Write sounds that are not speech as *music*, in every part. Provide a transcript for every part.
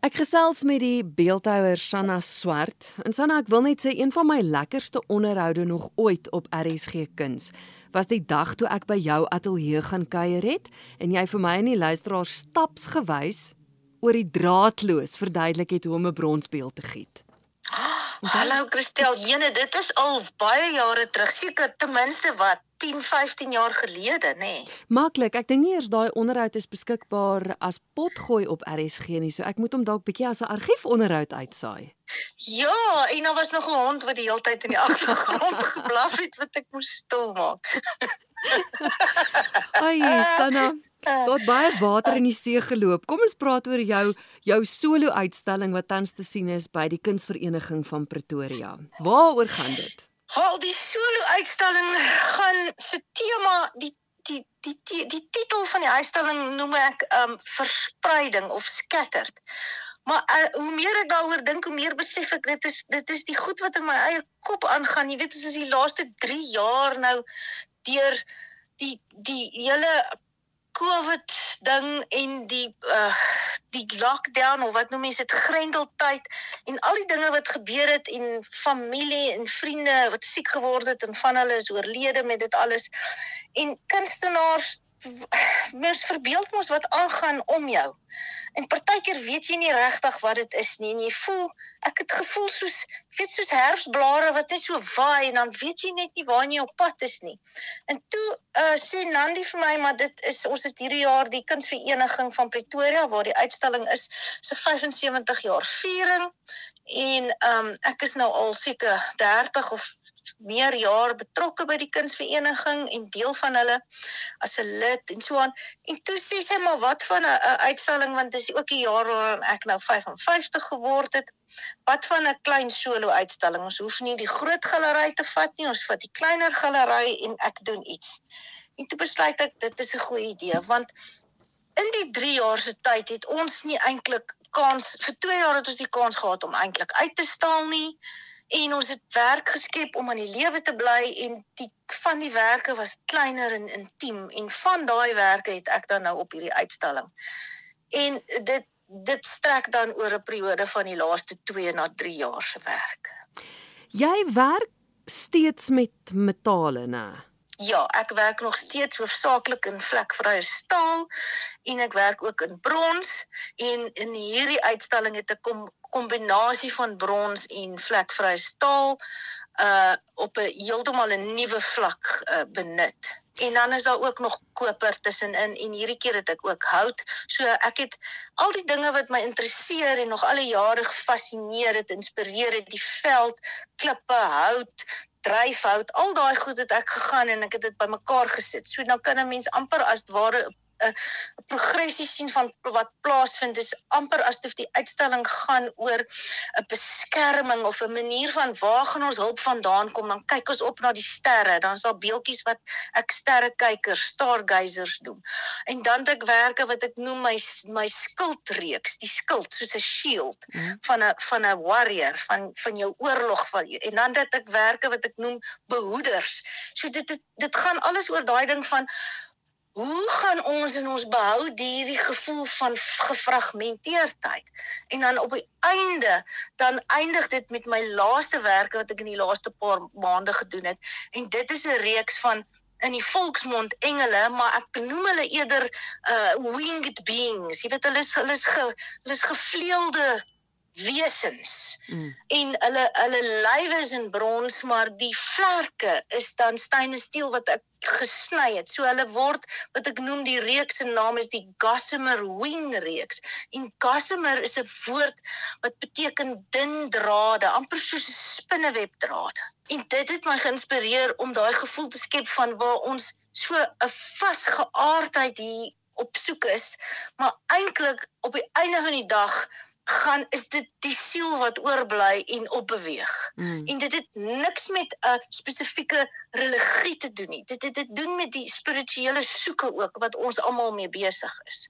Ek gesels met die beeldhouer Sanna Swart. En Sanna, ek wil net sê een van my lekkerste onderhoude nog ooit op RSG Kuns was die dag toe ek by jou ateljee gaan kuier het en jy vir my en die luisteraar stapsgewys oor die draadloos verduidelik het hoe om 'n bronsbeeld te giet. Hallo Christel, jene, dit is al baie jare terug, seker ten minste wat 10, 15 jaar gelede, nê. Nee. Maklik, ek dink nie eers daai onderhoud is beskikbaar as potgooi op RSG nie, so ek moet hom dalk bietjie as 'n argiefonderhoud uitsaai. Ja, en daar was nog 'n hond wat die hele tyd in die agtergrond *laughs* geblaf het wat ek moes stil maak. *laughs* Ai, Sanna. Tot baie water in die see geloop. Kom ons praat oor jou jou solo uitstalling wat tans te sien is by die Kunsvereniging van Pretoria. Waaroor gaan dit? Wel, die solo uitstalling gaan se tema die die die die die titel van die uitstalling noem ek um verspreiding of scattered. Maar uh, hoe meer ek daaroor dink, hoe meer besef ek dit is dit is die goed wat in my eie kop aangaan. Jy weet, ons is die laaste 3 jaar nou deur die die hele COVID ding en die uh die lockdown of wat noem mense dit grendeltyd en al die dinge wat gebeur het en familie en vriende wat siek geword het en van hulle is oorlede met dit alles. En kunstenaars *sighs* mens verbeel mos wat aangaan om jou. En partykeer weet jy nie regtig wat dit is nie en jy voel ek het gevoel soos weet soos herfsblare wat net so waai en dan weet jy net nie waar jy op pad is nie. En toe uh, sê Nandi vir my maar dit is ons is hierdie jaar die kunsvereniging van Pretoria waar die uitstalling is se so 75 jaar viering en um, ek is nou al seker 30 of meer jaar betrokke by die kunsvereniging en deel van hulle as 'n lid en so aan. En toe sê sy maar wat van 'n uitstalling want dis ook die jaar waarin ek nou 55 geword het. Wat van 'n klein solo uitstalling? Ons hoef nie die groot galery te vat nie, ons vat die kleiner galery en ek doen iets. En toe besluit ek dit is 'n goeie idee want in die 3 jaar se tyd het ons nie eintlik kans vir 2 jaar het ons die kans gehad om eintlik uit te stal nie en ons het werk geskep om aan die lewe te bly en die van die werke was kleiner en intiem en van daai werke het ek dan nou op hierdie uitstalling. En dit dit strek dan oor 'n periode van die laaste 2 na 3 jaar se werk. Jy werk steeds met metale, né? Ja, ek werk nog steeds hoofsaaklik in vlekvrye staal en ek werk ook in brons en in hierdie uitstalling het ek kom kombinasie van brons en vlekvrye staal uh op 'n heeltemal 'n nuwe vlak uh, benut. En dan is daar ook nog koper tussenin en hierdie keer het ek ook hout. So ek het al die dinge wat my interesseer en nog al die jare gefassineer het, inspireer het, die veld, klippe, hout, dryfhout, al daai goed het ek gegaan en ek het dit bymekaar gesit. So dan kan 'n mens amper as ware 'n 'n progressie sien van wat plaasvind is amper asof die uitstalling gaan oor 'n beskerming of 'n manier van waar gaan ons hulp vandaan kom. Dan kyk ons op na die sterre. Dan is daar beeltjies wat ek sterrekykers stargazers noem. En dan het ek werke wat ek noem my my skildreeks die skild soos 'n shield mm. van 'n van 'n warrior van van jou oorlog van en dan het ek werke wat ek noem behoeders. So dit dit, dit gaan alles oor daai ding van hoe gaan ons in ons behou hierdie gevoel van gefragmenteerdheid? En dan op die einde dan eindig dit met my laaste werke wat ek in die laaste paar maande gedoen het. En dit is 'n reeks van in die volksmond engele maar ek noem hulle eerder uh winged beings. Jy weet hulle is hulle is ge, hulle is gevleelde wesens mm. en hulle hulle lywe is in brons maar die vlerke is dan stainless steel wat ek gesny het. So hulle word wat ek noem die reeks se naam is die gossamer wing reeks. En gossamer is 'n woord wat beteken dun drade, amper soos 'n spinneweb drade. En dit het my geïnspireer om daai gevoel te skep van waar ons so 'n vasgeaardheid hier op soek is, maar eintlik op die einde van die dag gaan is dit die siel wat oorbly en opbeweeg. Mm. En dit het niks met 'n spesifieke religie te doen nie. Dit het dit doen met die spirituele soeke ook wat ons almal mee besig is.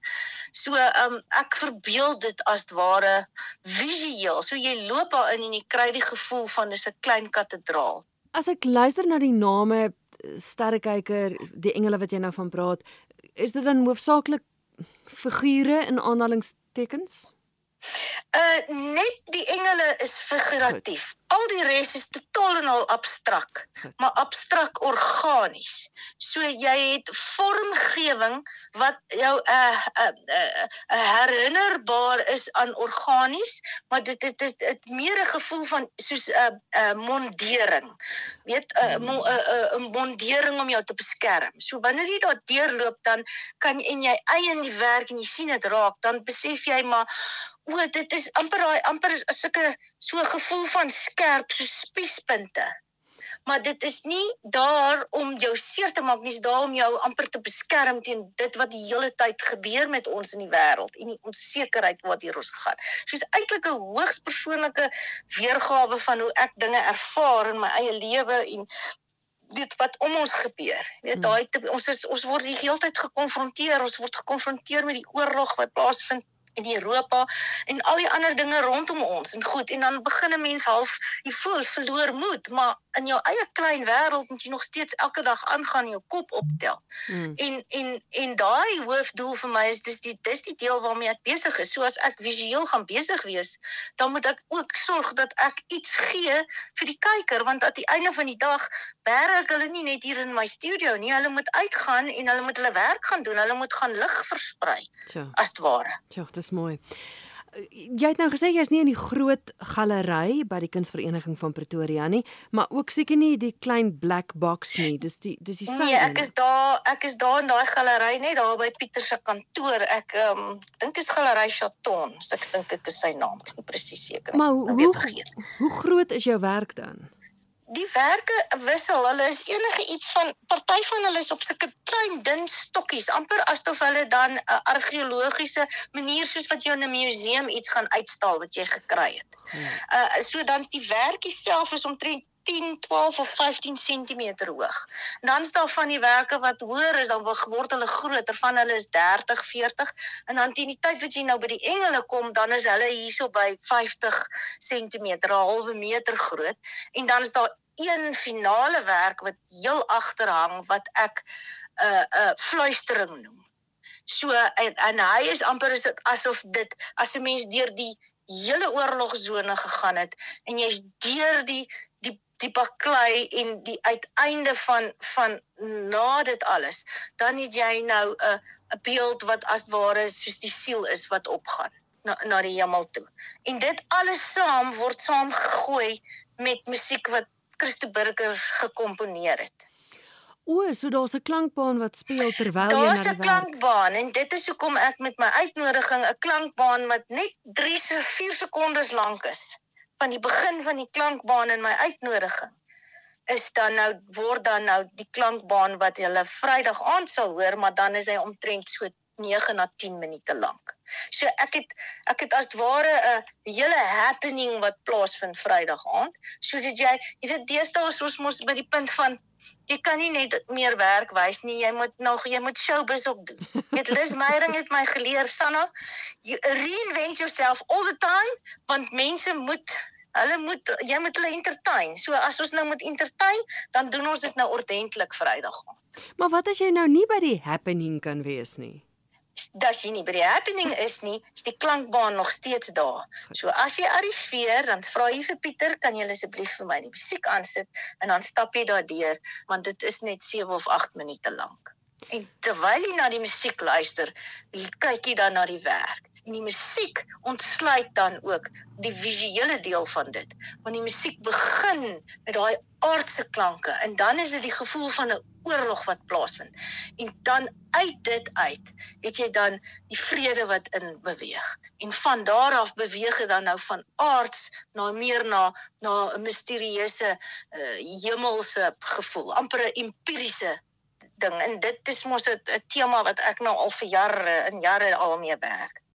So ehm um, ek verbeel dit as ware visueel. So jy loop daarin en jy kry die gevoel van dis 'n klein kathedraal. As ek luister na die name sterrekyker, die engele wat jy nou van praat, is dit dan hoofsaaklik figure in aanhalingstekens? Net die engele is figuratief. Goed. Al die res is totaal en al abstrak, maar abstrak organies. So jy het vormgewing wat jou 'n uh, 'n uh, 'n uh, uh, herinnerbaar is aan organies, maar dit dit is dit meer 'n gevoel van soos 'n uh, 'n uh, mondering. Weet 'n uh, 'n mo, uh, uh, uh, mondering om jou te beskerm. So wanneer jy daar deurloop dan kan en jy eie in die werk en jy sien dit raak, dan besef jy maar O, dit is amper daai amper sulke so gevoel van skerp so spiespunte. Maar dit is nie daar om jou seer te maak nie, dis daar om jou amper te beskerm teen dit wat die hele tyd gebeur met ons in die wêreld en die onsekerheid wat hier ons gaan. Soos eintlik 'n hoogs persoonlike weergawe van hoe ek dinge ervaar in my eie lewe en dit wat om ons gebeur. Jy weet hmm. daai ons is ons word die hele tyd gekonfronteer, ons word gekonfronteer met die oorlog wat plaasvind in Europa en al die ander dinge rondom ons en goed en dan begin 'n mens half jy voel verloor moed maar in jou eie klein wêreld moet jy nog steeds elke dag aangaan en jou kop optel. Hmm. En en en daai hoofdoel vir my is dis die dis die deel waarmee ek besig is. So as ek visueel gaan besig wees, dan moet ek ook sorg dat ek iets gee vir die kyker want aan die einde van die dag werk hulle nie net hier in my studio nie. Hulle moet uitgaan en hulle moet hulle werk gaan doen. Hulle moet gaan lig versprei. Ja. As ware. Ja, dis mooi. Jy het nou gesê jy's nie in die groot galery by die kunsvereniging van Pretoria nie, maar ook seker nie die klein black box nie. Dis die dis die Nee, ek is daar, ek is daar in daai galery net daar by Pieter se kantoor. Ek ehm um, dink is galery Chaton. Ek dink ek is sy naam. Ek is nie presies seker nie. Maar hoe hoe groot is jou werk dan? Diewerke wissel. Hulle is enige iets van party van hulle is op sulke klein dun stokkies, amper asof hulle dan 'n uh, argeologiese manier soos wat jy in 'n museum iets gaan uitstal wat jy gekry het. Hmm. Uh so dan's die werkie self is omtrent 10, 12 of 15 cm hoog. En dan staan van die werke wat hoër is, dan word hulle groter. Van hulle is 30, 40 en dan teen die tyd wat jy nou by die engele kom, dan is hulle hierso by 50 cm, 'n halwe meter groot. En dan is daar een finale werk wat heel agter hang wat ek 'n uh, 'n uh, fluistering noem. So en, en hy is amper is asof dit as 'n mens deur die hele oorlogsone gegaan het en jy's deur die die die baklei en die uiteinde van van na dit alles dan het jy nou 'n 'n beeld wat as ware soos die siel is wat opgaan na na die hemel toe. En dit alles saam word saamgegooi met musiek wat Christo Burger gekomponeer het. O, so daar's 'n klankbaan wat speel terwyl jy na die werk. Daar's 'n klankbaan en dit is hoekom ek met my uitnodiging 'n klankbaan wat net 3 se 4 sekondes lank is van die begin van die klankbaan in my uitnodiging is dan nou word dan nou die klankbaan wat jy hulle Vrydag aand sal hoor, maar dan is hy omtrent so 9 na 10 minute lank. So ek het ek het as ware 'n hele happening wat plaasvind Vrydag aand, sodat jy jy weet deesdae is ons mos by die punt van jy kan nie net meer werk wys nie, jy moet nog jy moet showbiz ook doen. *laughs* Met Liz Meyering het my geleer Sanna, you reinvent yourself all the time want mense moet Hulle moet jy moet hulle entertain. So as ons nou moet entertain, dan doen ons dit nou ordentlik Vrydag aand. Maar wat as jy nou nie by die happening kan wees nie? dat jy nie by die happening is nie, is die klankbaan nog steeds daar. So as jy arriveer, dan vra jy vir Pieter, kan jy asseblief vir my die musiek aansit en dan stap jy daardeur want dit is net 7 of 8 minute lank. En terwyl jy na die musiek luister, kyk jy dan na die werk. En die musiek ontsluit dan ook die visuele deel van dit. Want die musiek begin met daai aardse klanke en dan is dit die gevoel van 'n oorlog wat plaasvind. En dan uit dit uit, het jy dan die vrede wat in beweeg. En van daar af beweeg dit dan nou van aards na meer na na 'n misterieuse uh, hemelse gevoel, amper 'n empiriese ding. En dit is mos 'n tema wat ek nou al vir jare en jare al mee werk.